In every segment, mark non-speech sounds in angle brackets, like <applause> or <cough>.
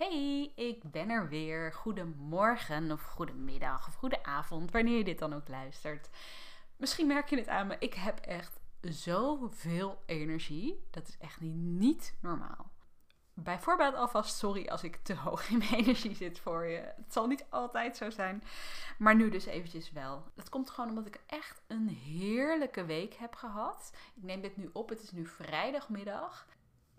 Hey, ik ben er weer. Goedemorgen of goedemiddag of goedenavond, wanneer je dit dan ook luistert. Misschien merk je het aan me, ik heb echt zoveel energie. Dat is echt niet normaal. Bijvoorbeeld alvast sorry als ik te hoog in mijn energie zit voor je. Het zal niet altijd zo zijn, maar nu dus eventjes wel. Dat komt gewoon omdat ik echt een heerlijke week heb gehad. Ik neem dit nu op, het is nu vrijdagmiddag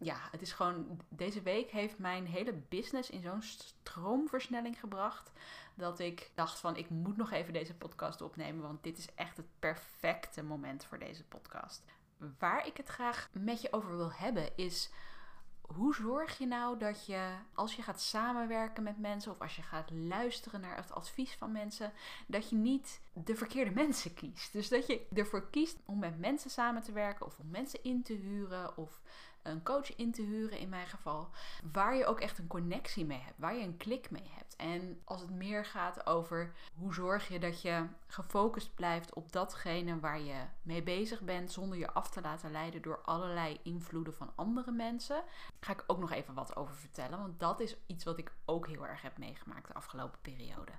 ja, het is gewoon. Deze week heeft mijn hele business in zo'n stroomversnelling gebracht. Dat ik dacht van ik moet nog even deze podcast opnemen. Want dit is echt het perfecte moment voor deze podcast. Waar ik het graag met je over wil hebben is. Hoe zorg je nou dat je, als je gaat samenwerken met mensen of als je gaat luisteren naar het advies van mensen, dat je niet de verkeerde mensen kiest. Dus dat je ervoor kiest om met mensen samen te werken of om mensen in te huren of een coach in te huren in mijn geval. Waar je ook echt een connectie mee hebt. Waar je een klik mee hebt. En als het meer gaat over hoe zorg je dat je gefocust blijft op datgene waar je mee bezig bent. Zonder je af te laten leiden door allerlei invloeden van andere mensen. Ga ik ook nog even wat over vertellen. Want dat is iets wat ik ook heel erg heb meegemaakt de afgelopen periode.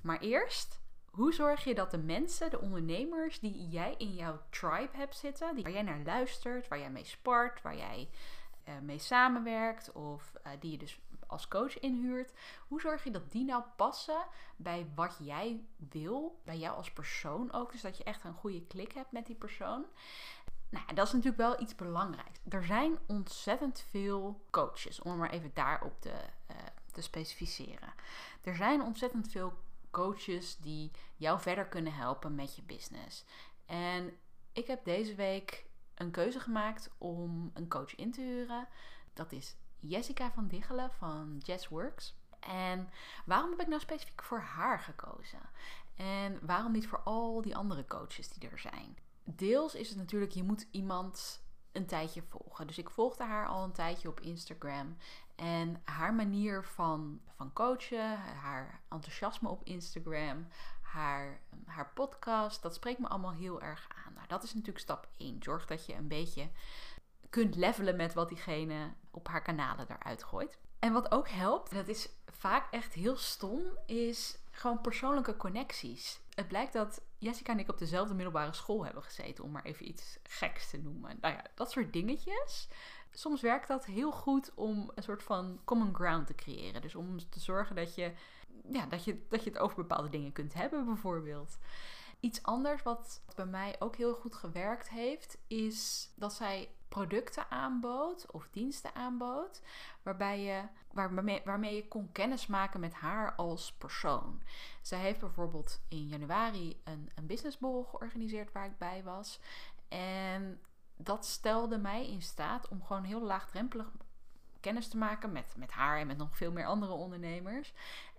Maar eerst hoe zorg je dat de mensen, de ondernemers die jij in jouw tribe hebt zitten, die, waar jij naar luistert, waar jij mee spart, waar jij uh, mee samenwerkt of uh, die je dus als coach inhuurt, hoe zorg je dat die nou passen bij wat jij wil, bij jou als persoon ook, dus dat je echt een goede klik hebt met die persoon. Nou, dat is natuurlijk wel iets belangrijks. Er zijn ontzettend veel coaches, om maar even daarop te, uh, te specificeren. Er zijn ontzettend veel coaches die jou verder kunnen helpen met je business. En ik heb deze week een keuze gemaakt om een coach in te huren. Dat is Jessica van Diggelen van Jess Works. En waarom heb ik nou specifiek voor haar gekozen? En waarom niet voor al die andere coaches die er zijn? Deels is het natuurlijk, je moet iemand een tijdje volgen. Dus ik volgde haar al een tijdje op Instagram. En haar manier van, van coachen, haar enthousiasme op Instagram, haar, haar podcast, dat spreekt me allemaal heel erg aan. Nou, dat is natuurlijk stap 1. Zorg dat je een beetje kunt levelen met wat diegene op haar kanalen eruit gooit. En wat ook helpt, dat is vaak echt heel stom, is gewoon persoonlijke connecties. Het blijkt dat Jessica en ik op dezelfde middelbare school hebben gezeten, om maar even iets geks te noemen. Nou ja, dat soort dingetjes. Soms werkt dat heel goed om een soort van common ground te creëren. Dus om te zorgen dat je, ja, dat je, dat je het over bepaalde dingen kunt hebben, bijvoorbeeld. Iets anders wat bij mij ook heel goed gewerkt heeft, is dat zij producten aanbood of diensten aanbood, waarbij je, waarmee, waarmee je kon kennismaken met haar als persoon. Zij heeft bijvoorbeeld in januari een, een businessborrel georganiseerd waar ik bij was. En dat stelde mij in staat om gewoon heel laagdrempelig kennis te maken met, met haar en met nog veel meer andere ondernemers.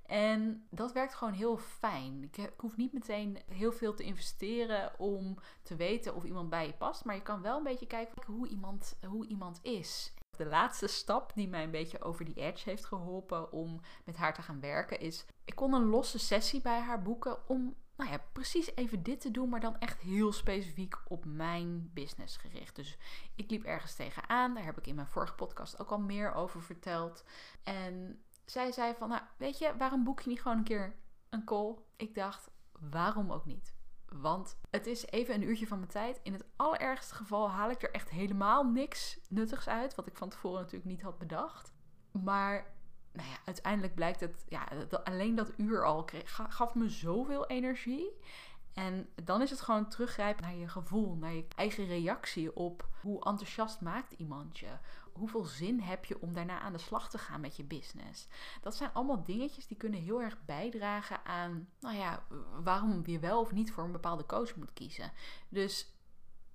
En dat werkt gewoon heel fijn. Ik, hoef niet meteen heel veel te investeren om te weten of iemand bij je past. Maar je kan wel een beetje kijken hoe iemand, hoe iemand is. De laatste stap die mij een beetje over die edge heeft geholpen om met haar te gaan werken is... Ik kon een losse sessie bij haar boeken om nou ja, precies even dit te doen, maar dan echt heel specifiek op mijn business gericht. Dus ik liep ergens tegenaan, daar heb ik in mijn vorige podcast ook al meer over verteld. En zij zei van, nou weet je, waarom boek je niet gewoon een keer een call? Ik dacht, waarom ook niet? Want het is even een uurtje van mijn tijd. In het allerergste geval haal ik er echt helemaal niks nuttigs uit. Wat ik van tevoren natuurlijk niet had bedacht. Maar nou ja, uiteindelijk blijkt het, ja, alleen dat uur al gaf me zoveel energie. En dan is het gewoon teruggrijpen naar je gevoel, naar je eigen reactie op hoe enthousiast maakt iemand je. Hoeveel zin heb je om daarna aan de slag te gaan met je business? Dat zijn allemaal dingetjes die kunnen heel erg bijdragen aan, nou ja, waarom je wel of niet voor een bepaalde coach moet kiezen. Dus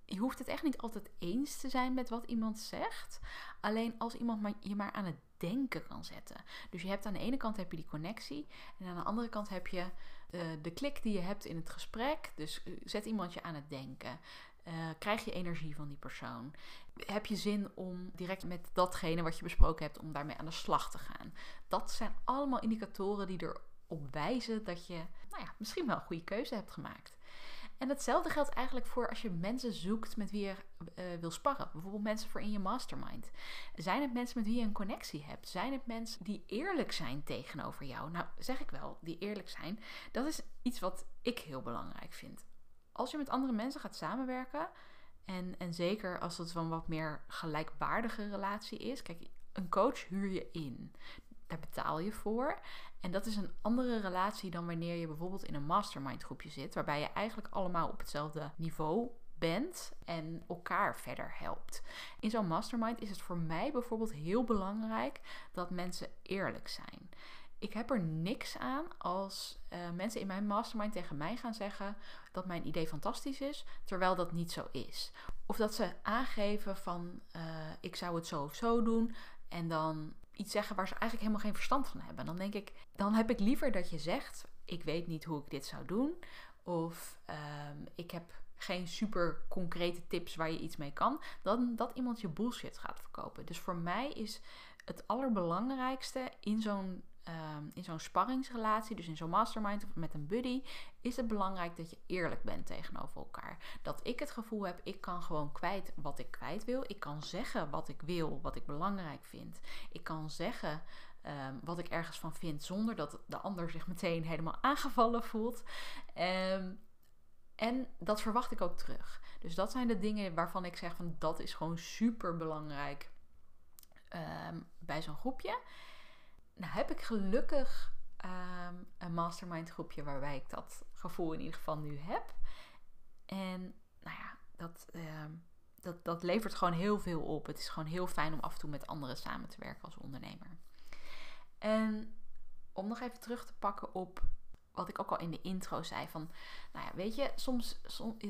je hoeft het echt niet altijd eens te zijn met wat iemand zegt. Alleen als iemand je maar aan het denken kan zetten. Dus je hebt aan de ene kant heb je die connectie. En aan de andere kant heb je uh, de klik die je hebt in het gesprek. Dus eh, zet iemand je aan het denken. Uh, krijg je energie van die persoon? Heb je zin om direct met datgene wat je besproken hebt, om daarmee aan de slag te gaan? Dat zijn allemaal indicatoren die erop wijzen dat je nou ja, misschien wel een goede keuze hebt gemaakt. En hetzelfde geldt eigenlijk voor als je mensen zoekt met wie je uh, wil sparren. Bijvoorbeeld mensen voor in je mastermind. Zijn het mensen met wie je een connectie hebt? Zijn het mensen die eerlijk zijn tegenover jou? Nou, zeg ik wel, die eerlijk zijn. Dat is iets wat ik heel belangrijk vind. Als je met andere mensen gaat samenwerken, en, en zeker als het een wat meer gelijkwaardige relatie is. Kijk, een coach huur je in. Daar betaal je voor. En dat is een andere relatie dan wanneer je bijvoorbeeld in een mastermind groepje zit, waarbij je eigenlijk allemaal op hetzelfde niveau bent en elkaar verder helpt. In zo'n mastermind is het voor mij bijvoorbeeld heel belangrijk dat mensen eerlijk zijn. Ik heb er niks aan als uh, mensen in mijn mastermind tegen mij gaan zeggen dat mijn idee fantastisch is, terwijl dat niet zo is. Of dat ze aangeven van uh, ik zou het zo of zo doen en dan iets zeggen waar ze eigenlijk helemaal geen verstand van hebben. Dan denk ik, dan heb ik liever dat je zegt: Ik weet niet hoe ik dit zou doen. Of um, ik heb geen super concrete tips waar je iets mee kan. Dan dat iemand je bullshit gaat verkopen. Dus voor mij is het allerbelangrijkste in zo'n um, in zo'n sparringsrelatie, dus in zo'n mastermind of met een buddy, is het belangrijk dat je eerlijk bent tegenover elkaar. Dat ik het gevoel heb, ik kan gewoon kwijt wat ik kwijt wil. Ik kan zeggen wat ik wil, wat ik belangrijk vind. Ik kan zeggen um, wat ik ergens van vind, zonder dat de ander zich meteen helemaal <laughs> aangevallen voelt. Um, en dat verwacht ik ook terug. Dus dat zijn de dingen waarvan ik zeg van dat is gewoon super belangrijk bij zo'n groepje nou heb ik gelukkig ehm, een mastermind groepje waarbij ik dat gevoel in ieder geval nu heb. En nou ja, dat, ehm, dat, dat levert gewoon heel veel op. Het is gewoon heel fijn om af en toe met anderen samen te werken als ondernemer. En om nog even terug te pakken op wat ik ook al in de intro zei. Van, nou ja, weet je, soms,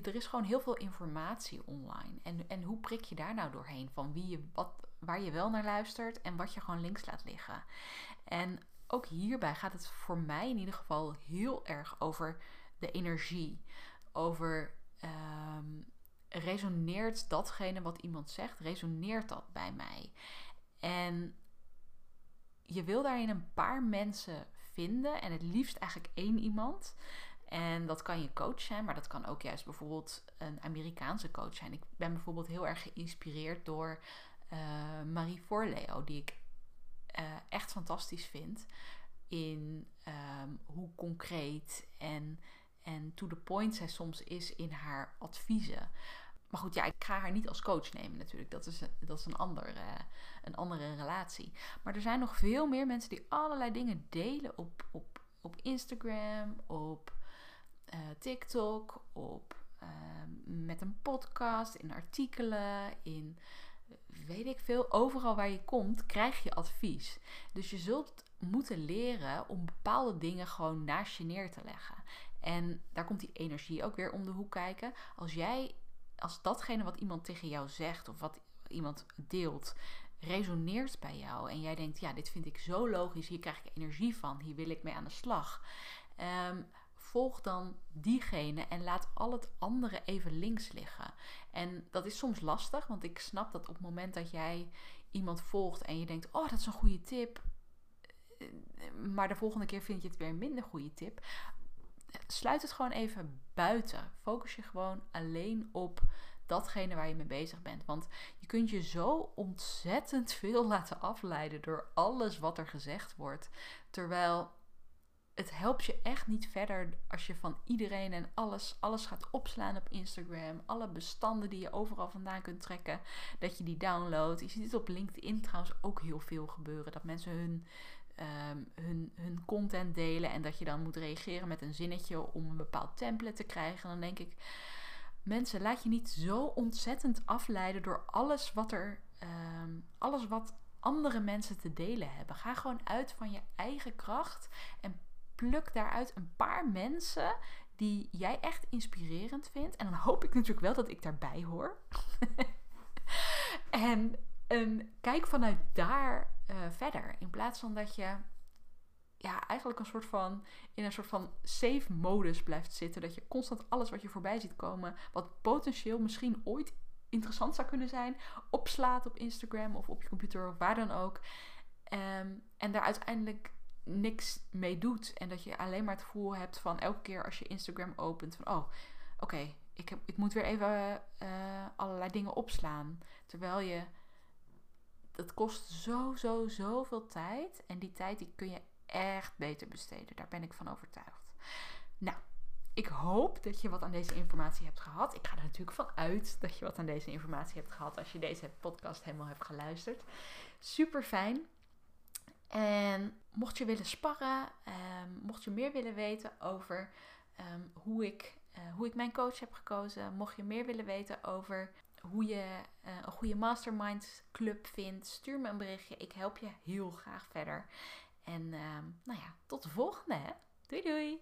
er is gewoon heel veel informatie online. En, en hoe prik je daar nou doorheen? Van wie je, wat, waar je wel naar luistert en wat je gewoon links laat liggen. En ook hierbij gaat het voor mij in ieder geval heel erg over de energie. Over um, resoneert datgene wat iemand zegt, resoneert dat bij mij? En je wil daarin een paar mensen vinden en het liefst eigenlijk één iemand. En dat kan je coach zijn, maar dat kan ook juist bijvoorbeeld een Amerikaanse coach zijn. Ik ben bijvoorbeeld heel erg geïnspireerd door uh, Marie Forleo, die ik uh, echt fantastisch vind in um, hoe concreet en, en to the point zij soms is in haar adviezen. Maar goed, ja, ik ga haar niet als coach nemen natuurlijk. Dat is, dat is een, andere, een andere relatie. Maar er zijn nog veel meer mensen die allerlei dingen delen op, op, op Instagram, op uh, TikTok, op, uh, met een podcast, in artikelen, in weet ik veel, overal waar je komt, krijg je advies. Dus je zult moeten leren om bepaalde dingen gewoon naast je neer te leggen. En daar komt die energie ook weer om de hoek kijken. Als jij, als datgene wat iemand tegen jou zegt of wat iemand deelt, resoneert bij jou en jij denkt, ja, dit vind ik zo logisch, hier krijg ik energie van, hier wil ik mee aan de slag. Um, volg dan diegene en laat al het andere even links liggen. En dat is soms lastig, want ik snap dat op het moment dat jij iemand volgt en je denkt: Oh, dat is een goede tip. Eh, maar de volgende keer vind je het weer een minder goede tip. Sluit het gewoon even buiten. Focus je gewoon alleen op datgene waar je mee bezig bent. Want je kunt je zo ontzettend veel <laughs> laten afleiden door alles wat er gezegd wordt. Terwijl het helpt je echt niet verder als je van iedereen en alles, alles gaat opslaan op Instagram. Alle bestanden die je overal vandaan kunt trekken, dat je die downloadt. Je ziet het op LinkedIn trouwens ook heel veel gebeuren. Dat mensen hun, um, hun, hun content delen en dat je dan moet reageren met een zinnetje om een bepaald template te krijgen. Dan denk ik, mensen, laat je niet zo ontzettend afleiden door alles wat er, um, alles wat andere mensen te delen hebben. Ga gewoon uit van je eigen kracht en pluk daaruit een paar mensen die jij echt inspirerend vindt. En dan hoop ik natuurlijk wel dat ik daarbij hoor. <laughs> en um, kijk vanuit daar uh, verder. In plaats van dat je ja, eigenlijk een soort van in een soort van safe modus blijft zitten. Dat je constant alles wat je voorbij ziet komen, wat potentieel misschien ooit interessant zou kunnen zijn, opslaat op Instagram of op je computer of waar dan ook. Um, en daar uiteindelijk niks mee doet. En dat je alleen maar het gevoel hebt van elke keer als je Instagram opent van oh, oké, ik ik, ik moet weer even eh, allerlei dingen opslaan. Terwijl je, dat kost zo, zo, zoveel tijd. En die tijd die kun je echt beter besteden. Daar ben ik van overtuigd. Nou, ik hoop dat je wat aan deze informatie hebt gehad. Ik ga er natuurlijk van uit dat je wat aan deze informatie hebt gehad als je deze podcast helemaal hebt geluisterd. Super fijn. En mocht je willen sparren, um, mocht je meer willen weten over um, hoe, ik, uh, hoe ik mijn coach heb gekozen, mocht je meer willen weten over hoe je uh, een goede mastermind club vindt, stuur me een berichtje. Ik help je heel graag verder. En um, nou ja, tot de volgende. Doei doei!